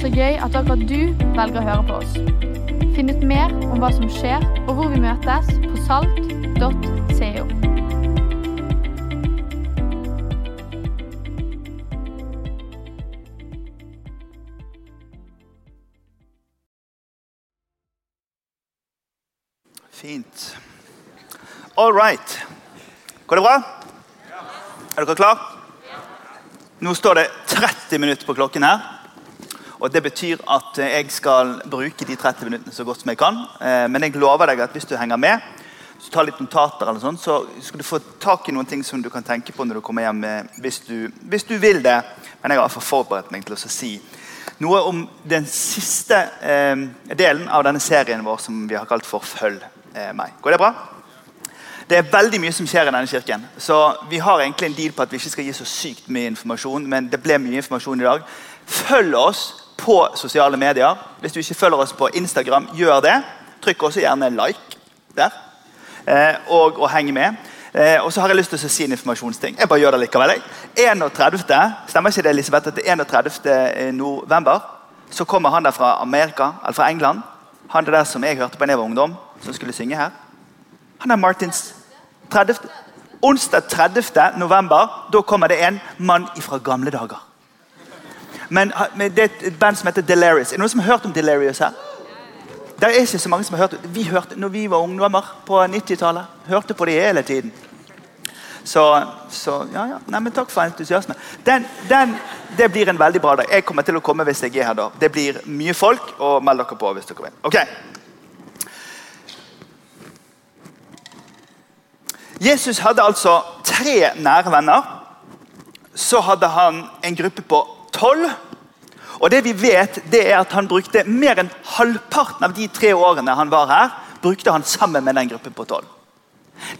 Så gøy at akkurat du velger å høre på oss. Finn ut mer om hva som skjer, og hvor vi møtes på salt.co. Fint. All right. Går det bra? Er dere klar? Nå står det 30 minutter på klokken her. Og Det betyr at eh, jeg skal bruke de 30 minuttene så godt som jeg kan. Eh, Men jeg lover deg at hvis du henger med, så tar litt notater, eller sånn, så skal du få tak i noen ting som du kan tenke på når du kommer hjem. eh, Hvis du, hvis du vil det. Men jeg har iallfall forberedt meg til å si noe om den siste eh, delen av denne serien vår som vi har kalt for 'Følg meg'. Går det bra? Det er veldig mye som skjer i denne kirken. Så vi har egentlig en deal på at vi ikke skal gi så sykt mye informasjon, men det ble mye informasjon i dag. Følg oss på sosiale medier. Hvis du ikke følger oss på Instagram, gjør det. Trykk også gjerne like der. Eh, og, og heng med. Eh, og så har jeg lyst til å si en informasjonsting. Jeg bare gjør det likevel. 31. Stemmer ikke det, Elisabeth, at det er 31. november så kommer han der fra Amerika, eller fra England. Han der som jeg hørte på da jeg ungdom, som skulle synge her. Han er Martins 30. Onsdag 30. november da kommer det en mann fra gamle dager. Men, Det er et band som heter Delirious. Er det noen som har hørt om Delirious her? Det er ikke så mange som har hørt Vi hørte når vi var ungdommer på 90-tallet. Hørte på det hele tiden. Så, så ja, ja. Nei, men takk for entusiasmen. Den, den, det blir en veldig bra dag. Jeg kommer til å komme hvis jeg er her da. Det blir mye folk, og meld dere på hvis dere vil. Ok. Jesus hadde altså tre nære venner. Så hadde han en gruppe på tolv. Og det vi vet, det er at han brukte mer enn halvparten av de tre årene han var her, brukte han sammen med den gruppen på tolv.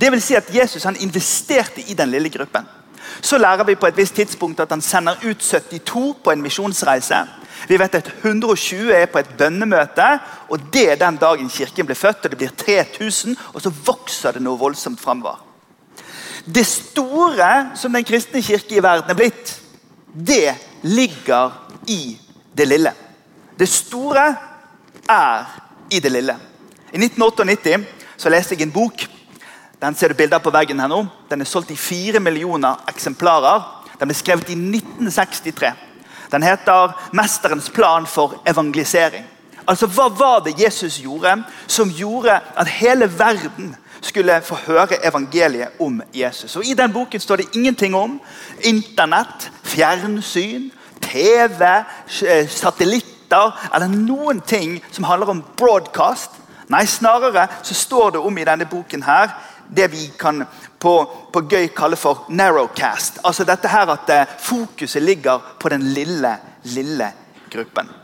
Det vil si at Jesus han investerte i den lille gruppen. Så lærer vi på et visst tidspunkt at han sender ut 72 på en misjonsreise. Vi vet at 120 er på et bønnemøte, og det er den dagen kirken ble født. og Det blir 3000, og så vokser det noe voldsomt framover. Det store som den kristne kirke i verden er blitt, det ligger i det lille. Det store er i det lille. I 1998 så leste jeg en bok. Den ser du bilder på veggen her nå. Den er solgt i fire millioner eksemplarer. Den ble skrevet i 1963. Den heter 'Mesterens plan for evangelisering'. Altså, Hva var det Jesus gjorde som gjorde at hele verden skulle få høre evangeliet om Jesus? Og I den boken står det ingenting om internett, fjernsyn, TV, satellitter eller noen ting som handler om broadcast. Nei, snarere så står det om i denne boken her det vi kan på, på gøy kalle for narrowcast. Altså dette her at eh, fokuset ligger på den lille, lille gruppen.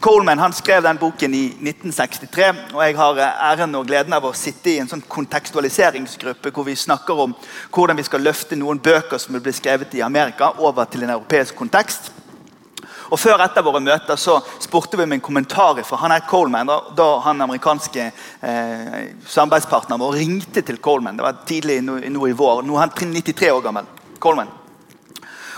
Coleman han skrev den boken i 1963, og jeg har eh, æren og gleden av å sitte i en sånn kontekstualiseringsgruppe hvor vi snakker om hvordan vi skal løfte noen bøker som ble skrevet i Amerika, over til en europeisk kontekst. Og Før etter våre møter så spurte vi om en kommentar fra han her Coleman. Da, da han amerikanske eh, samarbeidspartneren vår ringte til Coleman. Det var tidlig nå, nå i vår. Nå er han 93 år gammel. Coleman.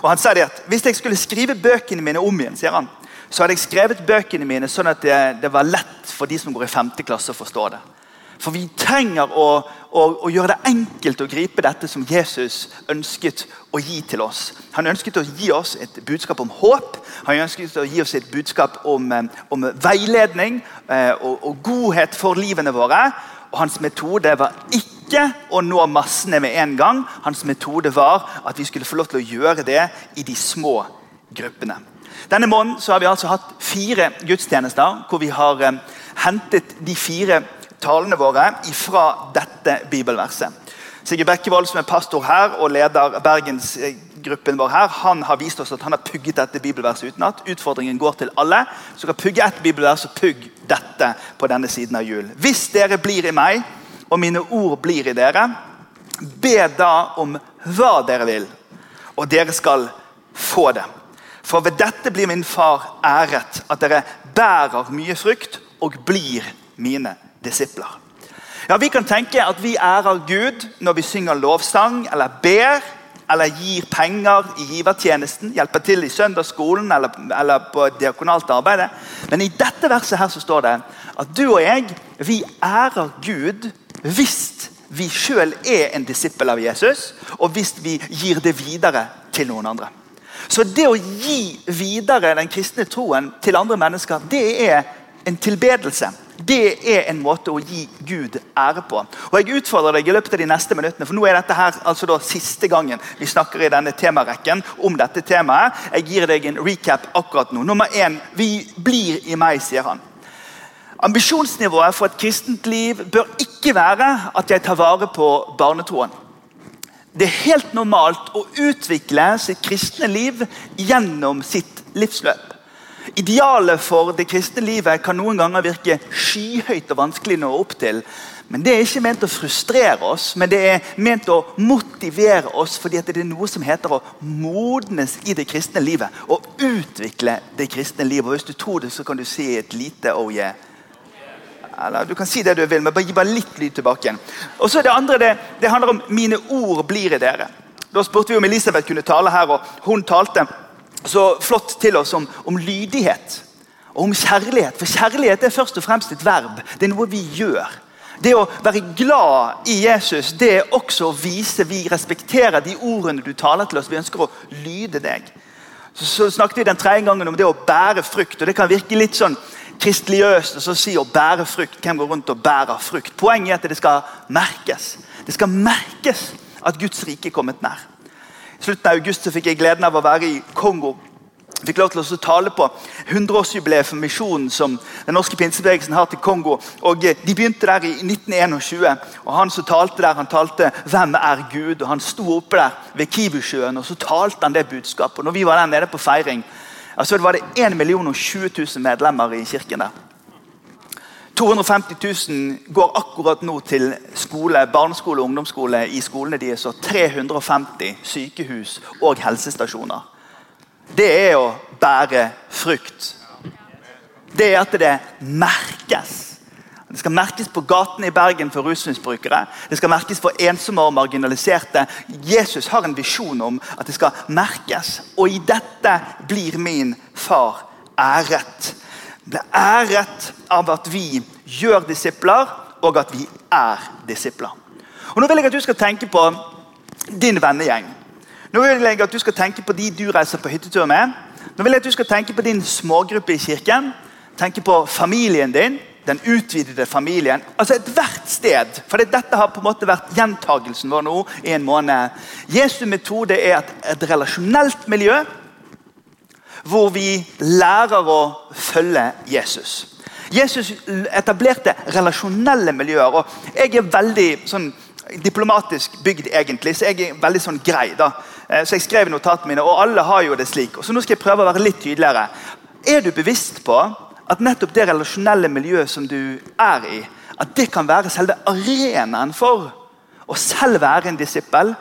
Og Han sa det at hvis jeg skulle skrive bøkene mine om igjen, sier han, så hadde jeg skrevet bøkene mine sånn at det, det var lett for de som går i 5. klasse å forstå det. For vi trenger å, å, å, gjøre det enkelt å gripe dette som Jesus ønsket å gi til oss. Han ønsket å gi oss et budskap om håp, han ønsket å gi oss et budskap om, eh, om veiledning eh, og, og, godhet for livene våre. Og Hans metode var ikke å nå massene med en gang. Hans metode var at vi skulle få lov til å gjøre det i de små gruppene. Denne måneden har vi altså hatt fire gudstjenester hvor vi har eh, hentet de fire talene våre fra dette bibelverset. Sigurd Bekkevold, som er pastor her og leder bergensgruppen vår, her, han har vist oss at han har pugget dette bibelverset utenat. Utfordringen går til alle. Så kan pugge ett bibelvers, og pugg dette på denne siden av jul. Hvis dere blir i meg, og mine ord blir i dere, be da om hva dere vil, og dere skal få det. For ved dette blir min far æret, at dere bærer mye frukt og blir mine disipler. Ja, Vi kan tenke at vi ærer Gud når vi synger lovsang eller ber. eller gir penger i givertjenesten, hjelper til i søndagsskolen eller, eller på diakonalt arbeid. Men i dette verset her så står det at du og jeg vi ærer Gud hvis vi sjøl er en disippel av Jesus, og hvis vi gir det videre til noen andre. Så det å gi videre den kristne troen til andre mennesker, det er en tilbedelse. Det er en måte å gi Gud ære på. Og Jeg utfordrer deg i løpet av de neste minuttene, for nå er dette her altså da siste gangen vi snakker i denne temarekken om dette temaet. Jeg gir deg en recap akkurat nå. Nummer én vi blir i meg, sier han. Ambisjonsnivået for et kristent liv bør ikke være at jeg tar vare på barnetroen. Det er helt normalt å utvikle sitt kristne liv gjennom sitt livsløp. Idealet for det kristne livet kan noen ganger virke skyhøyt og vanskelig nå opp til. Men Det er ikke ment å frustrere oss, men det er ment å motivere oss. fordi det er noe som heter å modnes i det kristne livet. Å utvikle det kristne livet. Og Hvis du tror det, så kan du si et lite oh yeah. Eller du kan si det du vil, men bare gi bare litt lyd tilbake igjen. Og så er Det andre det, det handler om 'mine ord blir i dere'. Da spurte vi om Elisabeth kunne tale her, og hun talte så flott til oss om, om lydighet og om kjærlighet. For kjærlighet er først og fremst et verb. Det er noe vi gjør. Det å være glad i Jesus det er også å vise vi respekterer de ordene du taler til oss. Vi ønsker å lyde deg. Så, så snakket vi den tredje gangen om det å bære frukt. og Det kan virke litt sånn kristeliøst som sier å bære frukt. Hvem går rundt og bærer frukt? Poenget er at det skal merkes. Det skal merkes at Guds rike er kommet nær I slutten av august så fikk jeg gleden av å være i Kongo. Fikk lov til å tale på 100-årsjubileet for misjonen som den norske pinsebevegelsen har til Kongo. Og eh, De begynte der i 1921. og Han som talte der, han talte 'Hvem er Gud?' og Han sto oppe der ved Kivusjøen og så talte han det budskapet. Og når vi var der nede på feiring, altså var det 1 million 20 000 medlemmer i kirken der. 250 000 går akkurat nå til skole, barneskole og ungdomsskole i skolene deres. Og 350 sykehus og helsestasjoner. Det er å bære frukt. Det er at det merkes. Det skal merkes på gatene i Bergen for rusmisbrukere. Det skal merkes for ensomme og marginaliserte. Jesus har en visjon om at det skal merkes. Og i dette blir min far æret ble æret av at vi gjør disipler, og at vi er disipler. Og Nå vil jeg at du skal tenke på din vennegjeng. Nå vil jeg at du skal tenke på de du reiser på hyttetur med. Nå vil jeg at du skal tenke på din smågruppe i kirken. Tenke på familien din, den utvidede familien. Altså ethvert sted. For dette har på en måte vært gjentagelsen vår nå i en måned. Jesu metode er et, et relasjonelt miljø hvor vi lærer å følge Jesus. Jesus etablerte relasjonelle miljøer. og Jeg er veldig sånn, diplomatisk bygd, egentlig, så jeg er veldig sånn grei. da. Eh, så jeg skrev notatene mine, og alle har jo det slik. Så Nå skal jeg prøve å være litt tydeligere. Er du bevisst på at nettopp det relasjonelle miljøet som du er i, at det kan være selve arenaen for å selv være en disippel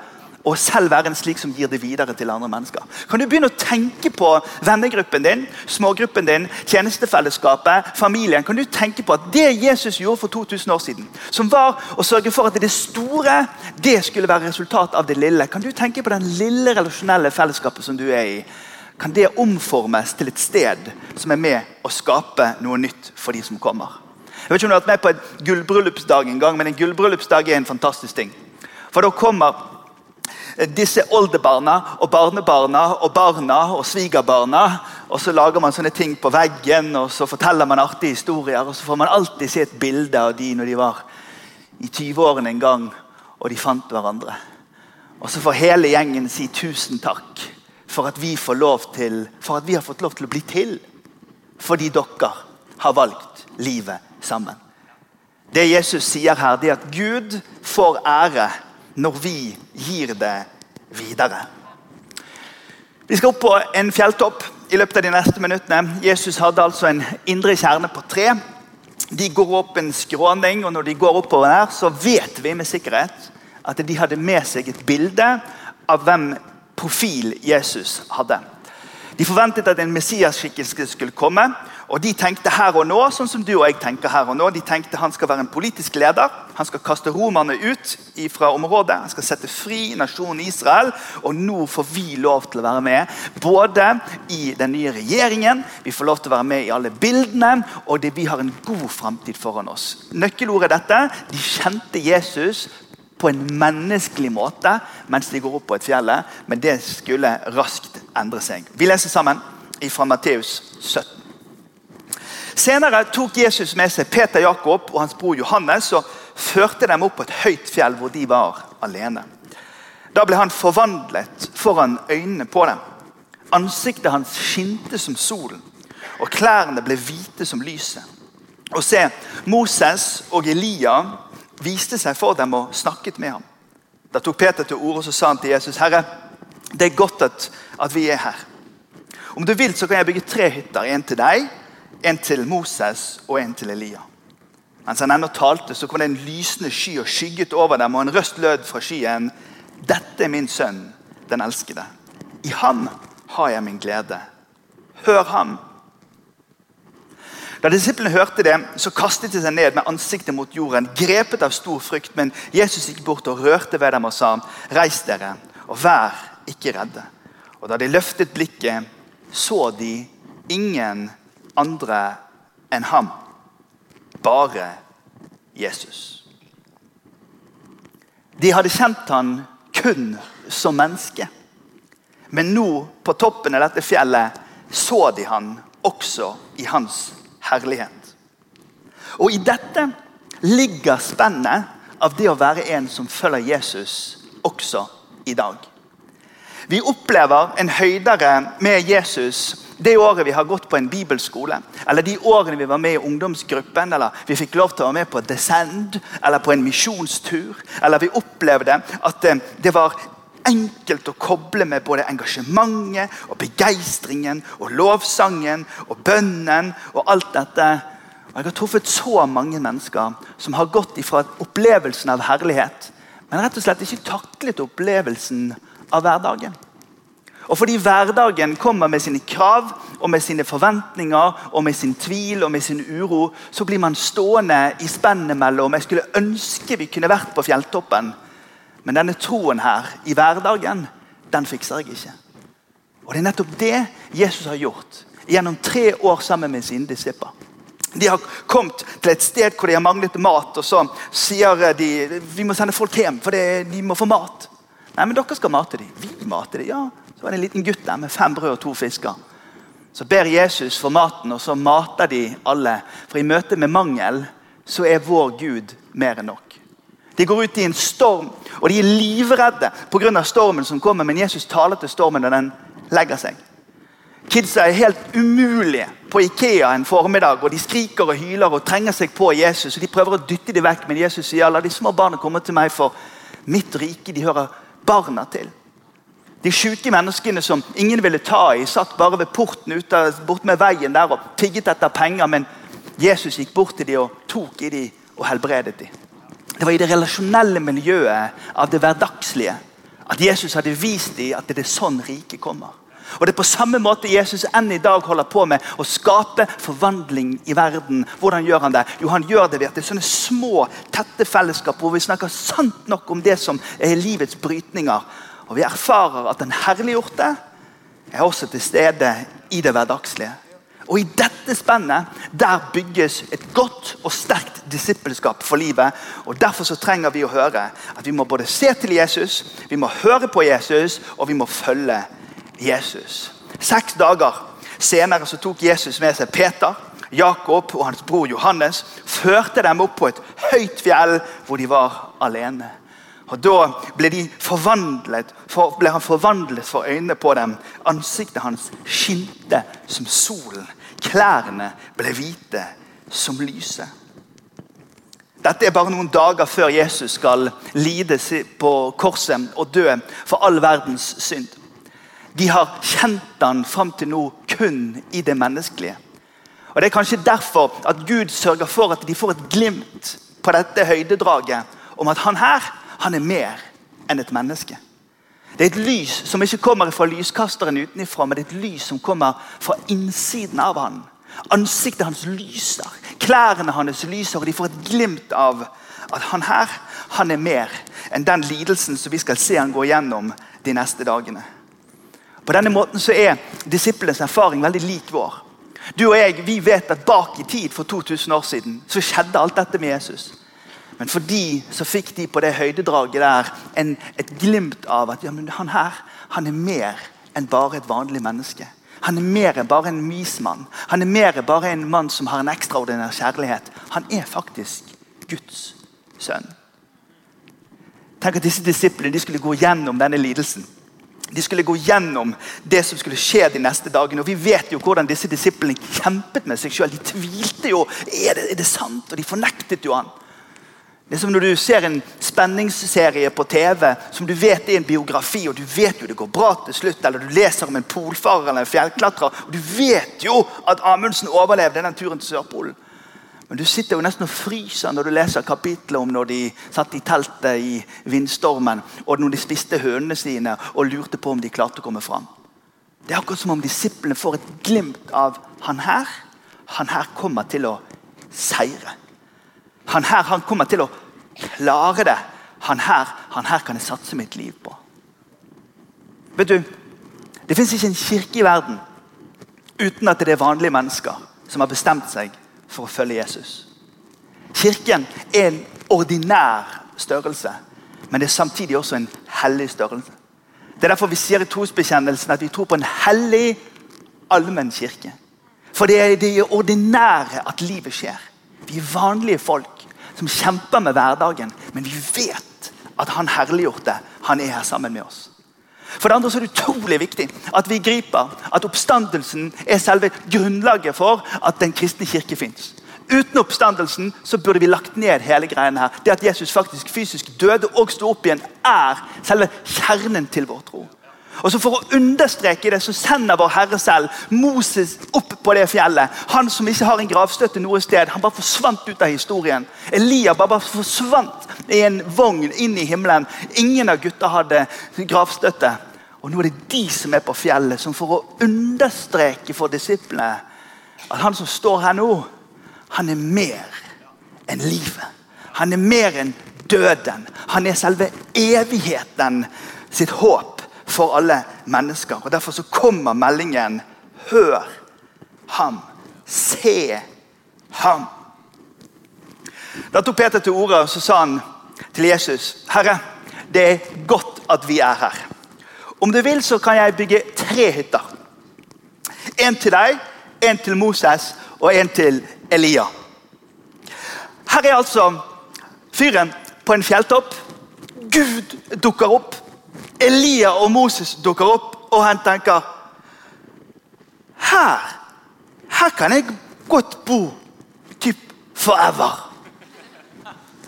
og selv være en slik som gir det videre til andre mennesker. Kan du begynne å tenke på vennegruppen din, smågruppen din, tjenestefellesskapet, familien? Kan du tenke på at det Jesus gjorde for 2000 år siden, som var å sørge for at det store det skulle være resultat av det lille? Kan du tenke på den lille relasjonelle fellesskapet som du er i? Kan det omformes til et sted som er med å skape noe nytt for de som kommer? Jeg vet ikke om du har vært med på et gullbryllupsdag en gang, men en gullbryllupsdag er en fantastisk ting. For da kommer disse oldebarna og barnebarna og barna og svigerbarna. Og så lager man sånne ting på veggen og så forteller man artige historier. Og så får man alltid se et bilde av de når de var i 20-årene en gang og de fant hverandre. Og så får hele gjengen si tusen takk for at vi, til, for at vi har fått lov til å bli til. Fordi dere har valgt livet sammen. Det Jesus sier her, det er at Gud får ære når vi gir det videre. Vi skal opp på en fjelltopp i løpet av de neste minuttene. Jesus hadde altså en indre kjerne på tre. De går opp en skråning, og når de går oppover der, så vet vi med sikkerhet at de hadde med seg et bilde av hvem profil Jesus hadde. De forventet at en Messias-skikkelse skulle komme. Og De tenkte her og nå sånn som du og jeg tenker her og nå. De tenkte han skal være en politisk leder. Han skal kaste romerne ut fra området. Han skal sette fri nasjonen Israel. Og nå får vi lov til å være med. Både i den nye regjeringen, vi får lov til å være med i alle bildene, og det, vi har en god framtid foran oss. Nøkkelordet er dette. De kjente Jesus på en menneskelig måte mens de går opp på et fjell, men det skulle raskt endre seg. Vi leser sammen fra Matteus 17. Senere tok Jesus med seg Peter Jakob og hans bror Johannes og førte dem opp på et høyt fjell hvor de var alene. Da ble han forvandlet foran øynene på dem. Ansiktet hans skinte som solen, og klærne ble hvite som lyset. Og se, Moses og Elia viste seg for dem og snakket med ham. Da tok Peter til orde og sa han til Jesus, 'Herre, det er godt at, at vi er her.' Om du vil, så kan jeg bygge tre hytter. En til deg, en til Moses og en til Elia. Mens han ennå talte, så kom det en lysende sky og skygget over dem, og en røst lød fra skyen. Dette er min sønn, den elskede. I ham har jeg min glede. Hør ham. Da disiplene hørte det, så kastet de seg ned med ansiktet mot jorden, grepet av stor frykt. Men Jesus gikk bort og rørte ved dem og sa, 'Reis dere, og vær ikke redde.' Og Da de løftet blikket, så de ingen andre enn ham. Bare Jesus. De hadde kjent han kun som menneske. Men nå, på toppen av dette fjellet, så de han også i hans herlighet. Og i dette ligger spennet av det å være en som følger Jesus også i dag. Vi opplever en høydere med Jesus det året vi har gått på en bibelskole, eller de årene vi var med i ungdomsgruppen, eller vi fikk lov til å være med på Descend, eller på en misjonstur, eller vi opplevde at eh, det var enkelt å koble med både engasjementet og begeistringen og lovsangen og bønnen og alt dette. Og Jeg har truffet så mange mennesker som har gått ifra opplevelsen av herlighet, men rett og slett ikke taklet opplevelsen av hverdagen. Og fordi hverdagen kommer med sine krav og med sine forventninger og med sin tvil og med sin uro, så blir man stående i spennet mellom Jeg skulle ønske vi kunne vært på fjelltoppen, men denne troen her i hverdagen, den fikser jeg ikke. Og Det er nettopp det Jesus har gjort gjennom tre år sammen med sine disipler. De har kommet til et sted hvor de har manglet mat, og så sier de vi må sende folk hjem, for de må få mat. Nei, men dere skal mate dem. Vi mater dem, ja. Så var det en liten gutt der med fem brød og to fisker. Så ber Jesus for maten, og så mater de alle. For i møte med mangel så er vår Gud mer enn nok. De går ut i en storm, og de er livredde pga. stormen som kommer. Men Jesus taler til stormen, og den legger seg. Kidsa er helt umulige på Ikea en formiddag. og De skriker og hyler og trenger seg på Jesus. og De prøver å dytte dem vekk, men Jesus sier la de små barna komme til meg, for mitt rike de hører barna til. De syke menneskene som ingen ville ta i, satt bare ved porten ute, bort med veien der og tigget etter penger. Men Jesus gikk bort til dem og tok i dem og helbredet dem. Det var i det relasjonelle miljøet av det hverdagslige at Jesus hadde vist dem at det er sånn riket kommer. Og Det er på samme måte Jesus enn i dag holder på med å skape forvandling i verden. Hvordan gjør han det? Jo, han gjør det ved at det er sånne små, tette fellesskap hvor vi snakker sant nok om det som er livets brytninger. Og vi erfarer at den herliggjorte er også til stede i det hverdagslige. Og I dette spennet der bygges et godt og sterkt disippelskap for livet. og Derfor så trenger vi å høre at vi må både se til Jesus, vi må høre på Jesus, og vi må følge Jesus. Seks dager senere så tok Jesus med seg Peter, Jakob og hans bror Johannes. Førte dem opp på et høyt fjell hvor de var alene. Og Da ble, ble han forvandlet for øynene på dem. Ansiktet hans skinte som solen. Klærne ble hvite som lyset. Dette er bare noen dager før Jesus skal lide på korset og dø for all verdens synd. De har kjent han fram til nå kun i det menneskelige. Og Det er kanskje derfor at Gud sørger for at de får et glimt på dette høydedraget om at han her han er mer enn et menneske. Det er et lys som ikke kommer fra lyskasteren utenfra, men det er et lys som kommer fra innsiden av han. Ansiktet hans lyser, klærne hans lyser, og de får et glimt av, at han her han er mer enn den lidelsen som vi skal se han gå gjennom de neste dagene. På denne måten så er disiplenes erfaring veldig lik vår. Du og jeg vi vet at bak i tid for 2000 år siden så skjedde alt dette med Jesus. Men for de så fikk de på det høydedraget der en, et glimt av at ja, han her han er mer enn bare et vanlig menneske. Han er mer enn bare en mismann. Han er mer enn bare en mann som har en ekstraordinær kjærlighet. Han er faktisk Guds sønn. Tenk at disse disiplene de skulle gå gjennom denne lidelsen. De skulle gå gjennom det som skulle skje de neste dagene. og Vi vet jo hvordan disse disiplene kjempet med seg selv. De tvilte jo. Er det, er det sant? Og de fornektet jo han. Det er som når du ser en spenningsserie på TV som du vet er en biografi, og du vet jo det går bra til slutt, eller du leser om en polfarer eller en fjellklatrer, og du vet jo at Amundsen overlevde den turen til Sørpolen. Men du sitter jo nesten og fryser når du leser kapitlet om når de satt i teltet i vindstormen, og når de spiste hønene sine og lurte på om de klarte å komme fram. Det er akkurat som om disiplene får et glimt av han her. Han her kommer til å seire. Han her han kommer til å klare det. Han her, han her kan jeg satse mitt liv på. Vet du, Det fins ikke en kirke i verden uten at det er vanlige mennesker som har bestemt seg for å følge Jesus. Kirken er en ordinær størrelse, men det er samtidig også en hellig størrelse. Det er derfor vi sier i trosbekjennelsen at vi tror på en hellig, allmenn kirke. For det er i det ordinære at livet skjer. Vi er vanlige folk som kjemper med hverdagen, men vi vet at han herliggjorte han er her sammen med oss. For det andre er det utrolig viktig at vi griper at oppstandelsen er selve grunnlaget for at den kristne kirke fins. Uten oppstandelsen så burde vi lagt ned hele greiene her. Det at Jesus faktisk fysisk døde og sto opp igjen, er selve kjernen til vår tro. Og så For å understreke det så sender vår Herre selv Moses opp på det fjellet. Han som ikke har en gravstøtte noe sted. Han bare forsvant ut av historien. Elia bare forsvant i en vogn inn i himmelen. Ingen av gutta hadde gravstøtte. Og nå er det de som er på fjellet, som for å understreke for disiplene at han som står her nå, han er mer enn livet. Han er mer enn døden. Han er selve evigheten sitt håp for alle mennesker. Og Derfor så kommer meldingen Hør ham. Se ham. Da tok Peter til orde og så sa han til Jesus Herre, det er godt at vi er her. Om du vil, så kan jeg bygge tre hytter. En til deg, en til Moses og en til Elia. Her er altså fyren på en fjelltopp. Gud dukker opp. Elia og Moses dukker opp, og han tenker Her her kan jeg godt bo typ forever.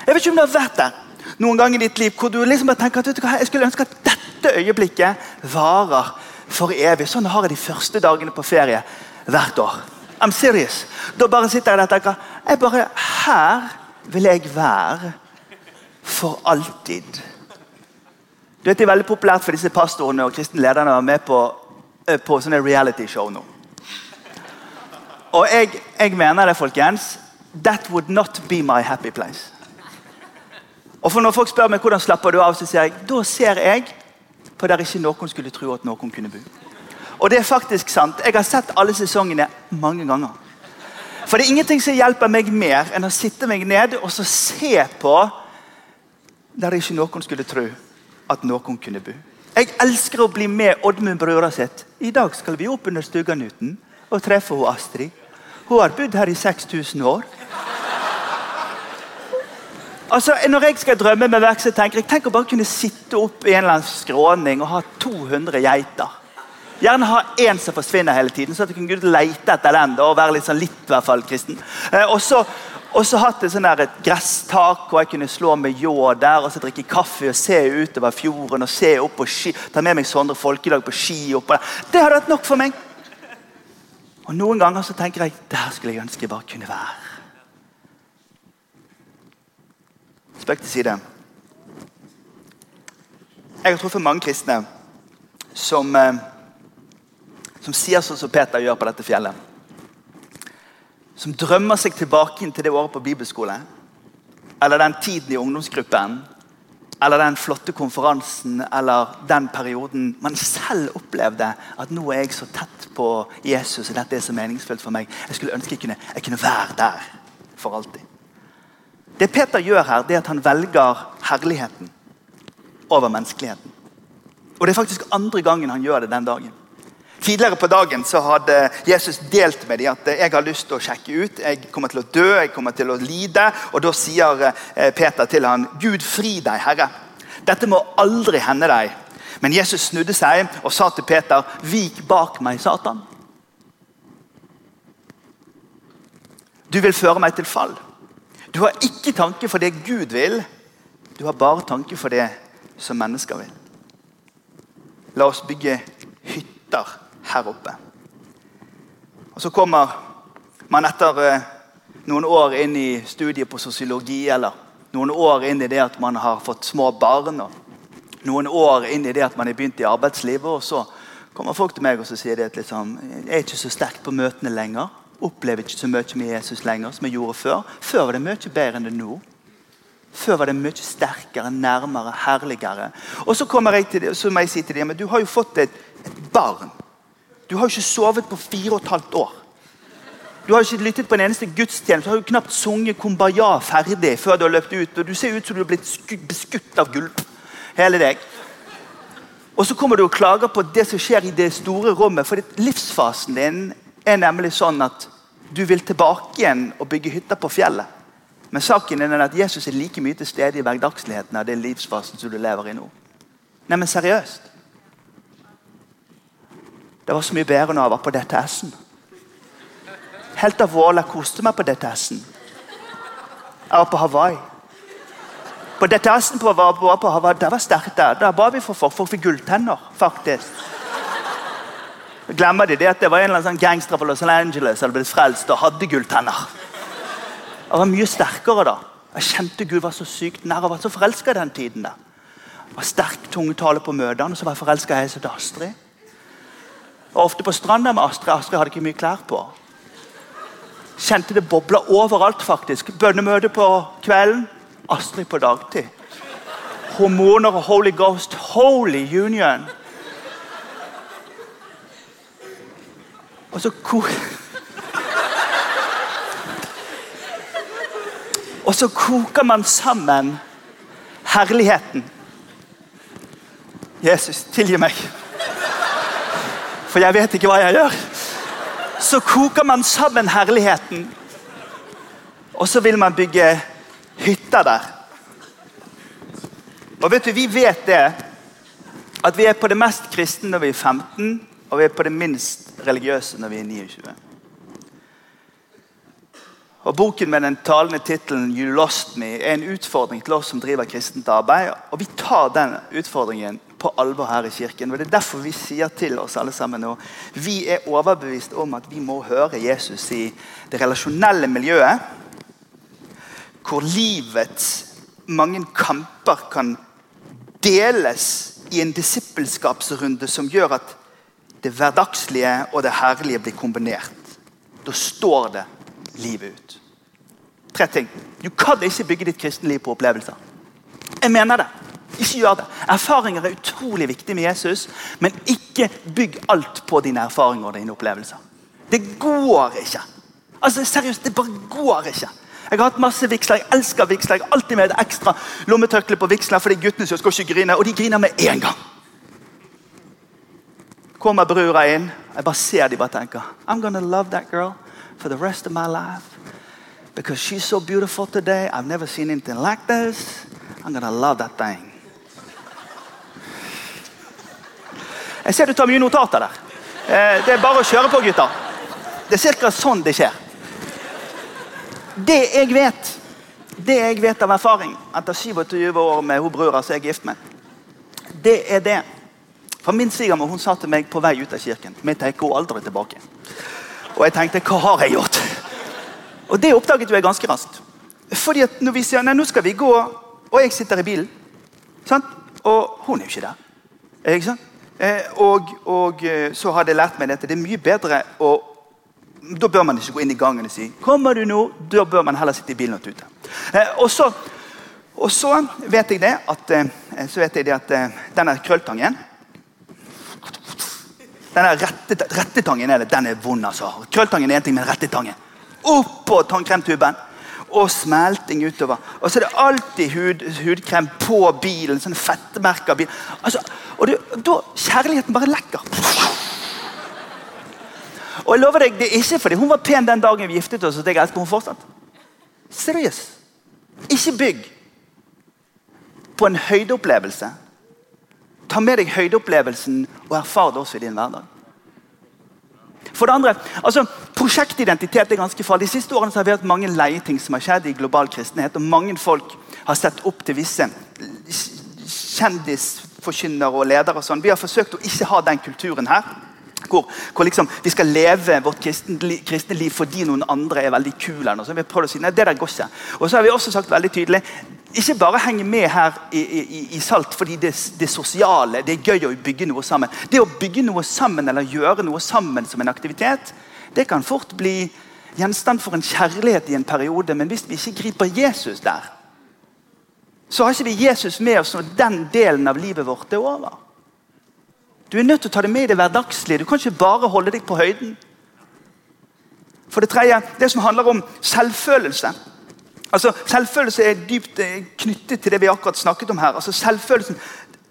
Jeg vet ikke om du har vært der noen gang i ditt liv hvor du liksom bare tenker at jeg skulle ønske at dette øyeblikket varer for evig. Sånn har jeg de første dagene på ferie hvert år. I'm serious. Da bare sitter jeg der og tenker jeg bare, Her vil jeg være for alltid. Du vet, Det er veldig populært for disse pastorene og kristne lederne å være med på, eh, på sånne realityshow nå. Og jeg, jeg, mener det, folkens. That would not be my happy place. Og for Når folk spør meg hvordan slapper du av, så sier jeg da ser jeg på der ikke noen skulle tro at noen kunne bo. Og det er faktisk sant. Jeg har sett alle sesongene mange ganger. For det er ingenting som hjelper meg mer enn å sitte meg ned og så se på der ikke noen skulle tro at noen kunne bo. Jeg elsker å bli med Oddmund brødra sitt. I dag skal vi opp under Stugganuten og treffe hun Astrid. Hun har bodd her i 6000 år. Altså, Når jeg skal drømme med verk, så tenker jeg tenk å bare kunne sitte opp i en eller annen skråning og ha 200 geiter. Gjerne ha én som forsvinner hele tiden, så at du kan lete etter den. og være litt sånn litt i hvert fall kristen. Eh, og så og så hatt et, sånn et gresstak hvor jeg kunne slå med ljå der og så drikke kaffe og se utover fjorden og se opp på ski. Ta med meg Sondre Folkedag på ski. oppå der. Det hadde vært nok for meg. Og Noen ganger så tenker jeg der skulle jeg ønske jeg bare kunne være. Spøk til side. Jeg har truffet mange kristne som, eh, som sier sånn som Peter gjør på dette fjellet som drømmer seg tilbake inn til det året på bibelskole. eller den tiden i ungdomsgruppen eller den flotte konferansen eller den perioden man selv opplevde at nå er jeg så tett på Jesus og dette er så meningsfullt for meg. Jeg skulle ønske jeg kunne, jeg kunne være der for alltid. Det Peter gjør her, det er at han velger herligheten over menneskeligheten. Og Det er faktisk andre gangen han gjør det den dagen. Tidligere på dagen så hadde Jesus delt med dem at jeg har lyst til å sjekke ut. Jeg kommer til å dø, jeg kommer til å lide. Og Da sier eh, Peter til han, Gud fri deg, Herre. Dette må aldri hende deg. Men Jesus snudde seg og sa til Peter, vik bak meg, Satan. Du vil føre meg til fall. Du har ikke tanke for det Gud vil. Du har bare tanke for det som mennesker vil. La oss bygge hytter her oppe. Og Så kommer man etter eh, noen år inn i studiet på sosiologi, eller noen år inn i det at man har fått små barn, og noen år inn i det at man har begynt i arbeidslivet, og så kommer folk til meg og sier at liksom, jeg er ikke så sterk på møtene lenger. Opplever ikke så mye med Jesus lenger som jeg gjorde før. Før var det mye bedre enn det nå. Før var det mye sterkere, nærmere, herligere. Og så, jeg til så må jeg si til dem men du har jo fått et, et barn. Du har jo ikke sovet på fire og et halvt år. Du har jo ikke lyttet på en eneste gudstjeneste. Du har jo knapt sunget 'Kumbaya' ferdig før du har løpt ut. og Du ser ut som du har blitt beskutt av gulp. Hele deg. Og så kommer du og klager på det som skjer i det store rommet. For livsfasen din er nemlig sånn at du vil tilbake igjen og bygge hytter på fjellet. Men saken er at Jesus er like mye til stede i hverdagsligheten av den livsfasen som du lever i nå. Nei, men seriøst. Det var så mye bedre når jeg var på DTS-en. Helt alvorlig, jeg koste meg på DTS-en. Jeg var på Hawaii. På DTS-en på, var, på Hawaii, det var sterkt. der. Da ba vi for folk. Folk fikk gulltenner, faktisk. Glemmer de det at det var en eller annen sånn gangster fra Los Angeles som hadde blitt frelst og hadde gulltenner. Jeg var mye sterkere da. Jeg kjente Gud var så sykt nær og var så forelska den tiden. da. Jeg var sterk tungetale på møtene, og så var jeg forelska i ei Astrid. Og ofte på stranda med Astrid. Astrid hadde ikke mye klær på. Kjente det bobla overalt, faktisk. Bønnemøte på kvelden, Astrid på dagtid. Hormoner og Holy Ghost. Holy Union. Og så Og så koker man sammen herligheten. Jesus, tilgi meg for jeg vet ikke hva jeg gjør. Så koker man sammen herligheten, og så vil man bygge hytter der. Og vet du, Vi vet det, at vi er på det mest kristne når vi er 15, og vi er på det minst religiøse når vi er 29. Og Boken med den talende tittelen 'You Lost Me' er en utfordring til oss som driver kristent arbeid. Og vi tar den utfordringen på alvor her i kirken. og Det er derfor vi sier til oss alle sammen nå vi er overbevist om at vi må høre Jesus i det relasjonelle miljøet. Hvor livets mange kamper kan deles i en disippelskapsrunde som gjør at det hverdagslige og det herlige blir kombinert. Da står det livet ut. Tre ting. Du kan ikke bygge ditt kristenliv på opplevelser. Jeg mener det. Ikke gjør det. Erfaringer er utrolig viktig med Jesus, men ikke bygg alt på dine erfaringer og dine opplevelser. Det går ikke. Altså Seriøst, det bare går ikke. Jeg har hatt masse vigsler, jeg elsker vigsler. Jeg har alltid med et ekstra lommetørkle på vigsler fordi guttene skal ikke grine, og de griner med en gang. Kommer brura inn, jeg bare ser de bare tenker I'm gonna love that girl for the rest of my life. Because she's so beautiful today. I've never seen anything like this. I'm gonna love that thing. Jeg ser du tar mye notater der. Eh, det er bare å kjøre på, gutter. Det er ca. sånn det skjer. Det jeg vet, det jeg vet av erfaring etter 27 år med hun brura som jeg er gift med, det er det. For Min svigermor sa til meg på vei ut av kirken Vi hun aldri tilbake. Og jeg tenkte hva har jeg gjort? Og Det oppdaget jeg ganske raskt. Fordi at når vi sier nei, nå skal vi gå, og jeg sitter i bilen, sant? og hun er jo ikke der. Ikke sant? Eh, og, og, eh, så hadde jeg lært meg dette. Det er mye bedre å Da bør man ikke gå inn i gangen og si 'Kommer du nå?' Da bør man heller sitte i bilen og tute. Eh, og, så, og så vet jeg det at, vet jeg det at denne krølltangen denne rette, rettetangen er det, den er vond. altså. Krølltangen er en ting, men rettetangen. Oppå tannkremtuben og smelting utover. Og så er det alltid hud, hudkrem på bilen. sånn fettmerka Bil. Altså, og da Kjærligheten bare lekker. Og jeg lover deg, Det er ikke fordi hun var pen den dagen vi giftet oss at jeg elsker hun fortsatt. Seriøst. Ikke bygg på en høydeopplevelse. Ta med deg høydeopplevelsen og erfar det også i din hverdag. For det andre, altså, Prosjektidentitet er ganske farlig. De siste årene har vi hatt mange leieting som har skjedd i global kristenhet. og Mange folk har sett opp til visse kjendisforkynnere og ledere. og sånn. Vi har forsøkt å ikke ha den kulturen her. Hvor, hvor liksom, vi skal leve vårt kristne, liv fordi noen andre er veldig kule. Så vi prøvd å si, nei, det der går ikke. Og så har vi også sagt veldig tydelig ikke bare henge med her i, i, i Salt fordi det, det sosiale, det er gøy å bygge noe sammen. Det å bygge noe sammen eller gjøre noe sammen som en aktivitet, det kan fort bli gjenstand for en kjærlighet i en periode. Men hvis vi ikke griper Jesus der, så har ikke vi Jesus med oss når den delen av livet vårt er over. Du er nødt til å ta det med i det hverdagslige. Du kan ikke bare holde deg på høyden. For det tredje, det som handler om selvfølelse. Altså, Selvfølelse er dypt eh, knyttet til det vi akkurat snakket om her. Altså, selvfølelsen,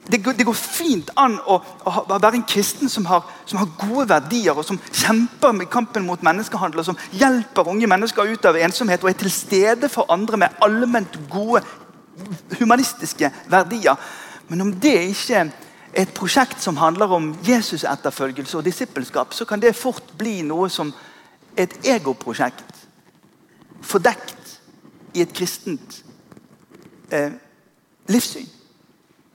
det det går fint an å, å, være en kristen som har, som har, gode verdier, og som kjemper med kampen mot menneskehandel, og som hjelper unge mennesker ut av ensomhet og er til stede for andre med allment gode humanistiske verdier. Men om det ikke et prosjekt som handler om Jesus-etterfølgelse og disippelskap, så kan det fort bli noe som et egoprosjekt. Fordekt i et kristent eh, livssyn.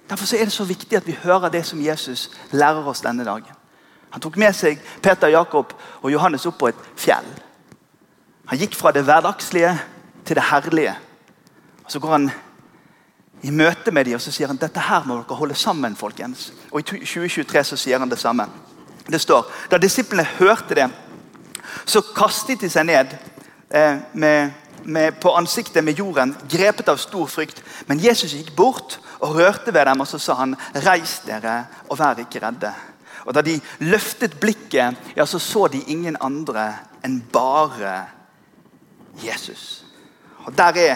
Derfor er det så viktig at vi hører det som Jesus lærer oss denne dagen. Han tok med seg Peter, Jakob og Johannes opp på et fjell. Han gikk fra det hverdagslige til det herlige. Og Så går han i møte med dem og så sier han, dette her må dere holde sammen. folkens. Og I 2023 så sier han det samme. Det står, Da disiplene hørte det, så kastet de seg ned eh, med med, på ansiktet med jorden, grepet av stor frykt. Men Jesus gikk bort og rørte ved dem, og så sa han, 'Reis dere, og vær ikke redde.' Og Da de løftet blikket, ja, så så de ingen andre enn bare Jesus. Og Der er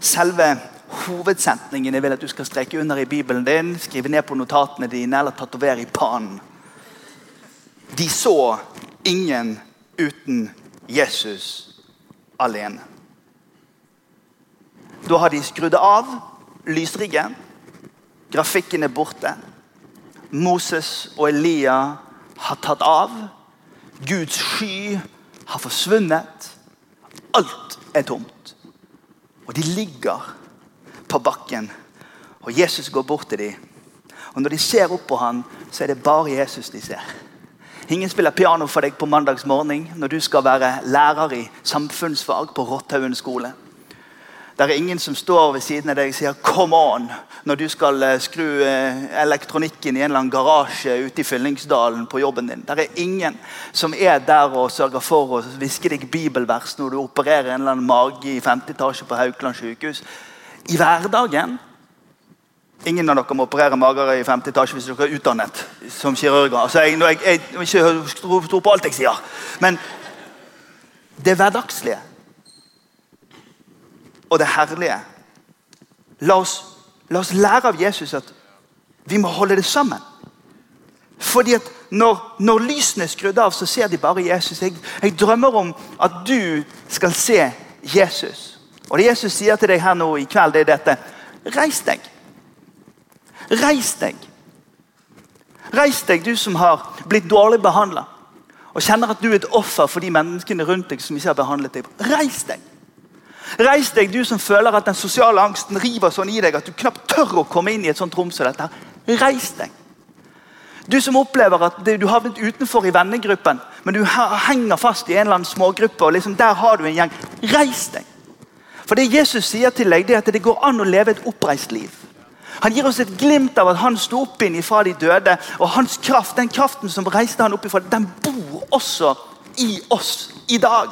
selve hovedsetningen jeg vil at du skal streke under i Bibelen din. Skrive ned på notatene dine eller tatovere i pannen. De så ingen uten Jesus alene. Da har de skrudd av lysriggen. Grafikken er borte. Moses og Elia har tatt av. Guds sky har forsvunnet. Alt er tomt. Og de ligger på bakken. Og Jesus går bort til dem. Og Når de ser opp på ham, så er det bare Jesus de ser. Ingen spiller piano for deg på mandagsmorgen når du skal være lærer i samfunnsfag på Rotthaugen skole. Det er ingen som står ved siden av deg og sier 'come on' når du skal eh, skru eh, elektronikken i en eller annen garasje ute i Fyllingsdalen på jobben din. Det er ingen som er der og sørger for å hviske deg bibelvers når du opererer en eller annen mage i femte etasje på Haukeland sykehus. I hverdagen Ingen av dere må operere mager i femte etasje hvis dere er utdannet som kirurger. Altså, jeg, jeg, jeg, jeg ikke tror på alt jeg sier. Men det hverdagslige og det herlige. La oss, la oss lære av Jesus at vi må holde det sammen. Fordi at når, når lysene er skrudd av, så ser de bare Jesus. Jeg, drømmer om at du skal se Jesus. Og det Jesus sier til deg her nå i kveld, det er dette. Reis deg. Reis deg. Reis deg, du som har blitt dårlig behandla. Og kjenner at du er et offer for de menneskene rundt deg som ikke har behandlet deg. Reis deg. Reis deg, du som føler at den sosiale angsten river sånn i deg at du knapt tør å komme inn i et sånt rom som dette. Reis deg. Du som opplever at du har havnet utenfor i vennegruppen, men du henger fast i en eller annen smågruppe. og liksom Der har du en gjeng. Reis deg. For det Jesus sier til deg, det er at det går an å leve et oppreist liv. Han gir oss et glimt av at han sto opp inn ifra de døde. Og hans kraft, den kraften som reiste han opp ifra, den bor også i oss i dag.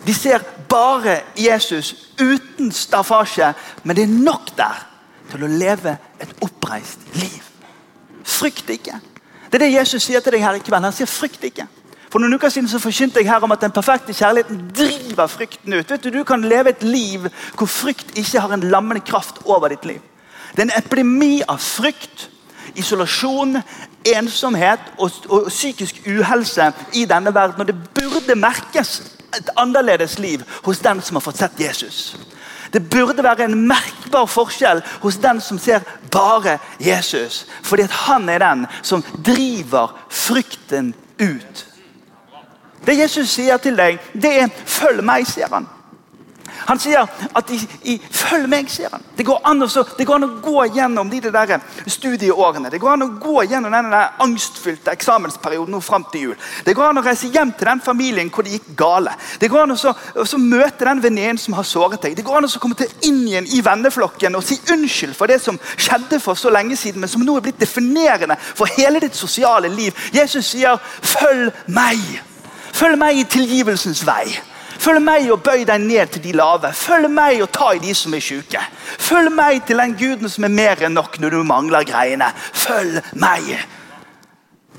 De ser bare Jesus uten staffasje, men det er nok der til å leve et oppreist liv. Frykt ikke. Det er det Jesus sier til deg her i kveld. Han sier frykt ikke. For noen uker siden så forkynte jeg her om at den perfekte kjærligheten driver frykten ut. Vet Du du kan leve et liv hvor frykt ikke har en lammende kraft over ditt liv. Det er en epidemi av frykt, isolasjon, ensomhet og, og psykisk uhelse i denne verden. Og det burde merkes et annerledes liv hos den som har fått sett Jesus. Det burde være en merkbar forskjell hos den som ser bare Jesus. Fordi han er den som driver frykten ut. Det Jesus sier til deg, det er 'følg meg', sier han. Han sier at i, i, 'følg meg', sier han. Det går, an å, det går an å gå gjennom de der studieårene. Det går an å gå gjennom den angstfylte eksamensperioden nå frem til jul. Det går an å reise hjem til den familien hvor det gikk gale. Det går an å så, så møte den venninnen som har såret deg. Det går an å komme til inn igjen i venneflokken og si unnskyld for det som skjedde for så lenge siden, men som nå er blitt definerende for hele ditt sosiale liv. Jesus sier 'følg meg'. Følg meg i tilgivelsens vei. Følg meg og bøy deg ned til de lave. Følg meg og ta i de som er syke. Følg meg til den guden som er mer enn nok når du mangler greiene. Følg meg.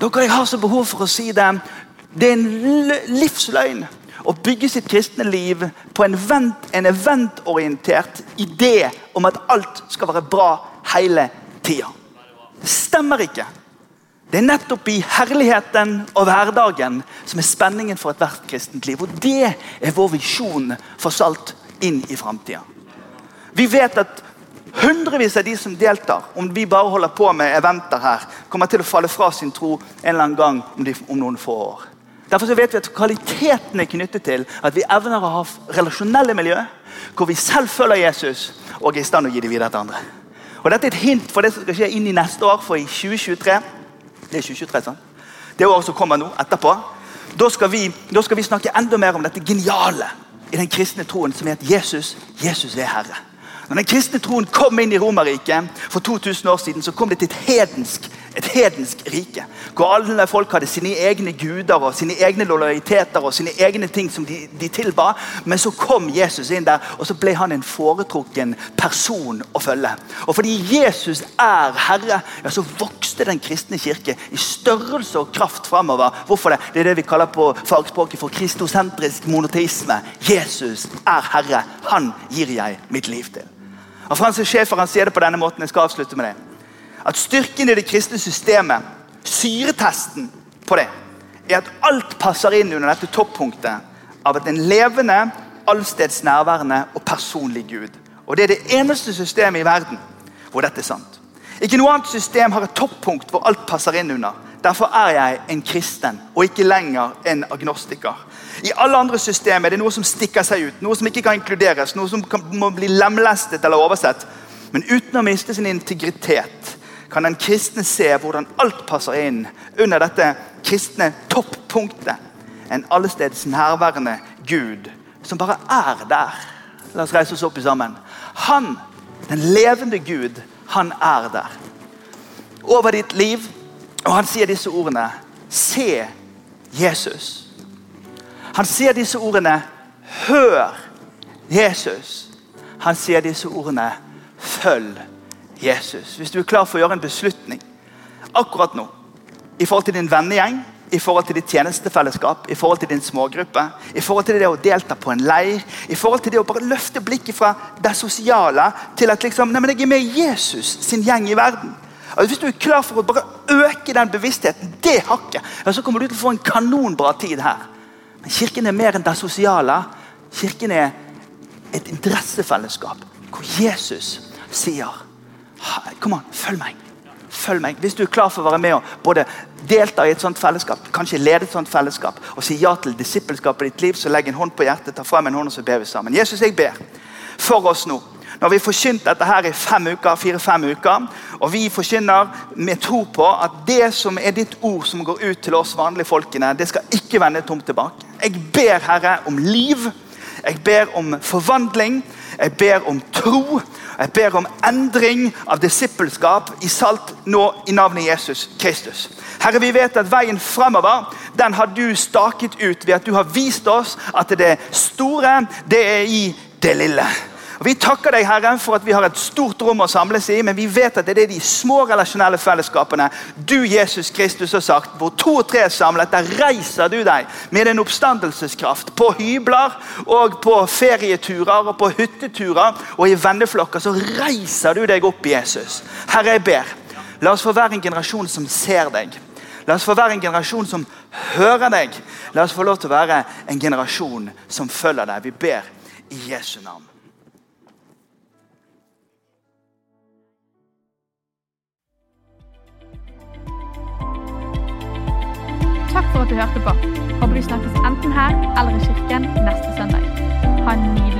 Dere, Jeg har så behov for å si det. Det er en livsløgn å bygge sitt kristne liv på en, event, en eventorientert idé om at alt skal være bra hele tida. Det stemmer ikke. Det er nettopp i herligheten og hverdagen som er spenningen for ethvert kristent liv. Og Det er vår visjon for Salt inn i framtida. Vi vet at hundrevis av de som deltar, om vi bare holder på med eventer her, kommer til å falle fra sin tro en eller annen gang om, de, om noen få år. Derfor vet vi at Kvaliteten er knyttet til at vi evner å ha relasjonelle miljø hvor vi selv følger Jesus og er i stand å gi det videre til andre. Og Dette er et hint for det som skal skje inn i neste år, for i 2023 det er 2023, sant? Det året som kommer nå, etterpå. Da skal, vi, da skal vi snakke enda mer om dette geniale i den kristne troen, som er at Jesus, Jesus er Herre. Når den kristne troen kom inn i Romerriket for 2000 år siden, så kom det til et hedensk et hedensk rike. Hvor alle folk hadde sine egne guder og sine egne lojaliteter og sine egne ting som de, de, tilba. Men så kom Jesus inn der, og så ble han en foretrukken person å følge. Og fordi Jesus er Herre, ja, så vokste den kristne kirke i størrelse og kraft framover. Hvorfor det? Det er det vi kaller på fagspråket for kristosentrisk monoteisme. Jesus er Herre. Han gir jeg mitt liv til. Og Francis Schäfer sier det på denne måten. Jeg skal avslutte med det at styrken i det kristne systemet, syretesten på det, er at alt passer inn under dette toppunktet av at en levende, allsteds nærværende og personlig Gud. Og Det er det eneste systemet i verden hvor dette er sant. Ikke noe annet system har et toppunkt hvor alt passer inn under. Derfor er jeg en kristen og ikke lenger en agnostiker. I alle andre systemer er det noe som stikker seg ut, noe som ikke kan inkluderes, noe som kan, må bli lemlestet eller oversett. Men uten å miste sin integritet kan den kristne se hvordan alt passer inn under dette kristne toppunktet. En allesteds nærværende Gud som bare er der. La oss reise oss opp sammen. Han, den levende Gud, han er der. Over ditt liv. Og han sier disse ordene. Se Jesus. Han sier disse ordene. Hør Jesus. Han sier disse ordene. Følg Jesus. Hvis du er klar for å gjøre en beslutning akkurat nå i forhold til din vennegjeng, i forhold til ditt tjenestefellesskap, i forhold til din smågruppe, i forhold til det å delta på en leir, i forhold til det å bare løfte blikket fra det sosiale til at liksom, nei, men jeg er med Jesus sin gjeng i verden. Altså, hvis du er klar for å bare øke den bevisstheten, det hakket, ja, så kommer du til å få en kanonbra tid her. Men Kirken er mer enn det sosiale. Kirken er et interessefellesskap hvor Jesus sier Kom an, følg meg. Følg meg. Hvis du er klar for å være med og både delta i et sånt fellesskap, kanskje lede et sånt fellesskap, og si ja til disippelskapet i ditt liv, så legg en hånd på hjertet, ta frem en hånd og så ber vi sammen. Jesus, jeg ber for oss nå. Når vi forkynt dette her i fem uker, fire-fem uker, og vi forkynner med tro på at det som er ditt ord som går ut til oss vanlige folkene, det skal ikke vende tomt tilbake. Jeg ber Herre om liv Jeg ber om forvandling. Jeg ber om tro. Jeg ber om endring av disippelskap i salt nå i navnet Jesus Kristus. Herre, vi vet at veien framover den har du staket ut ved at du har vist oss at det store, det er i det lille. Og Vi takker deg Herre, for at vi har et stort rom å samles i, men vi vet at det er de små relasjonelle fellesskapene du Jesus Kristus har sagt, hvor to og tre er samlet, der reiser du deg med en oppstandelseskraft. På hybler og på ferieturer og på hytteturer og i venneflokker så reiser du deg opp, Jesus. Herre, jeg ber, la oss få være en generasjon som ser deg. La oss få være en generasjon som hører deg. La oss få lov til å være en generasjon som følger deg. Vi ber i Jesu navn. Takk for at du hørte på. Håper du snakkes enten her eller i kirken neste søndag. Ha en nydelig